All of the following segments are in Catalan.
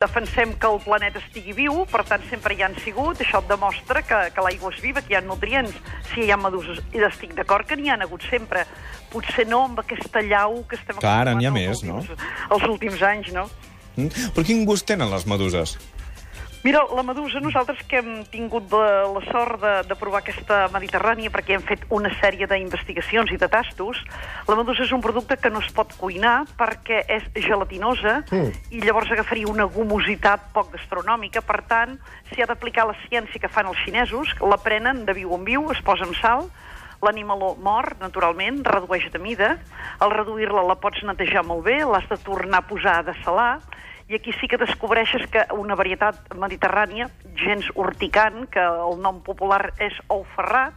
defensem que el planeta estigui viu, per tant sempre hi han sigut, això et demostra que, que l'aigua és viva, que hi ha nutrients, si hi ha meduses, i estic d'acord que n'hi ha hagut sempre, potser no amb aquesta llau que estem Que ara n'hi ha més, últims, els últims anys, no? Mm? Però quin gust tenen les meduses? Mira, la medusa, nosaltres que hem tingut de, la sort de, de provar aquesta mediterrània perquè hem fet una sèrie d'investigacions i de tastos, la medusa és un producte que no es pot cuinar perquè és gelatinosa mm. i llavors agafaria una gomositat poc gastronòmica. Per tant, s'hi ha d'aplicar la ciència que fan els xinesos, que la prenen de viu en viu, es posa amb sal, l'animaló mor, naturalment, redueix de mida, al reduir-la la pots netejar molt bé, l'has de tornar a posar de salar, i aquí sí que descobreixes que una varietat mediterrània, gens urticant, que el nom popular és ou ferrat,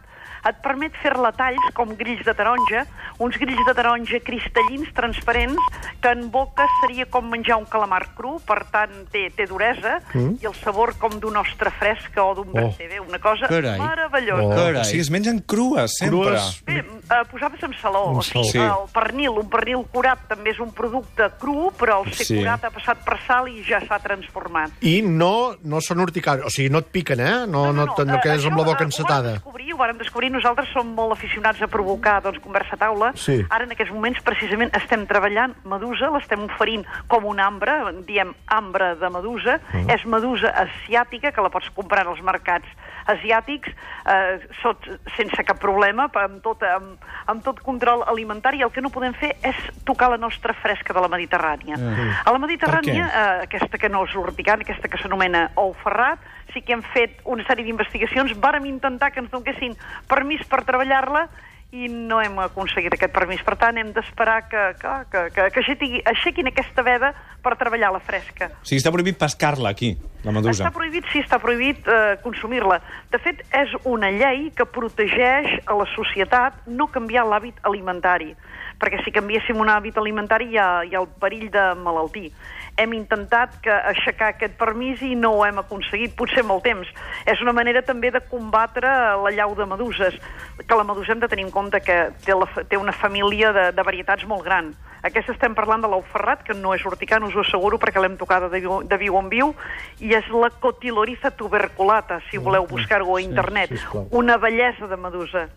et permet fer-la talls com grills de taronja, uns grills de taronja cristallins, transparents, que en boca seria com menjar un calamar cru, per tant té, té duresa, mm. i el sabor com d'un ostre fresc o d'un Oh. oh. una cosa Carai. meravellosa. Oh. Carai. O sigui, es mengen crues, sempre. Crues. Bé, eh, posades amb saló. Amb O sigui, sal. Sí. el pernil, un pernil curat també és un producte cru, però el ser Sí. curat ha passat per sal i ja s'ha transformat. I no, no són urticants, o sigui, no et piquen, eh? No, no, no, no, eh, quedes amb la boca encetada. Ho vam descobrir, ho vàrem descobrir. Nosaltres som molt aficionats a provocar doncs, conversa a taula. Sí. Ara, en aquests moments, precisament, estem treballant medusa, l'estem oferint com un ambre, diem ambre de medusa. Mm. És medusa asiàtica, que la pots comprar en els mercats asiàtics, eh, sot, sense cap problema, amb tot, amb, amb tot control alimentari. El que no podem fer és tocar la nostra fresca de la Mediterrània. Mm. A la Mediterrània, Per eh, aquesta que no és urticant, aquesta que s'anomena ou ferrat, sí que hem fet una sèrie d'investigacions, vàrem intentar que ens donessin permís per treballar-la i no hem aconseguit aquest permís. Per tant, hem d'esperar que, que, que, que, que aixequi, aixequin aquesta veda per treballar la fresca. O sigui, està prohibit pescar-la aquí, la medusa. Està prohibit, sí, està prohibit eh, consumir-la. De fet, és una llei que protegeix a la societat no canviar l'hàbit alimentari, perquè si canviéssim un hàbit alimentari hi ha, hi ha el perill de malaltir. Hem intentat que aixecar aquest permís i no ho hem aconseguit, potser molt temps. És una manera també de combatre la llau de meduses, que la medusa hem de tenir en compte que té, la, té una família de, de varietats molt gran. Aquesta estem parlant de l'ou ferrat, que no és urticant, us ho asseguro, perquè l'hem tocada de viu, de viu en viu, i és la cotiloriza tuberculata, si voleu buscar-ho a internet. sisplau. Una bellesa de medusa.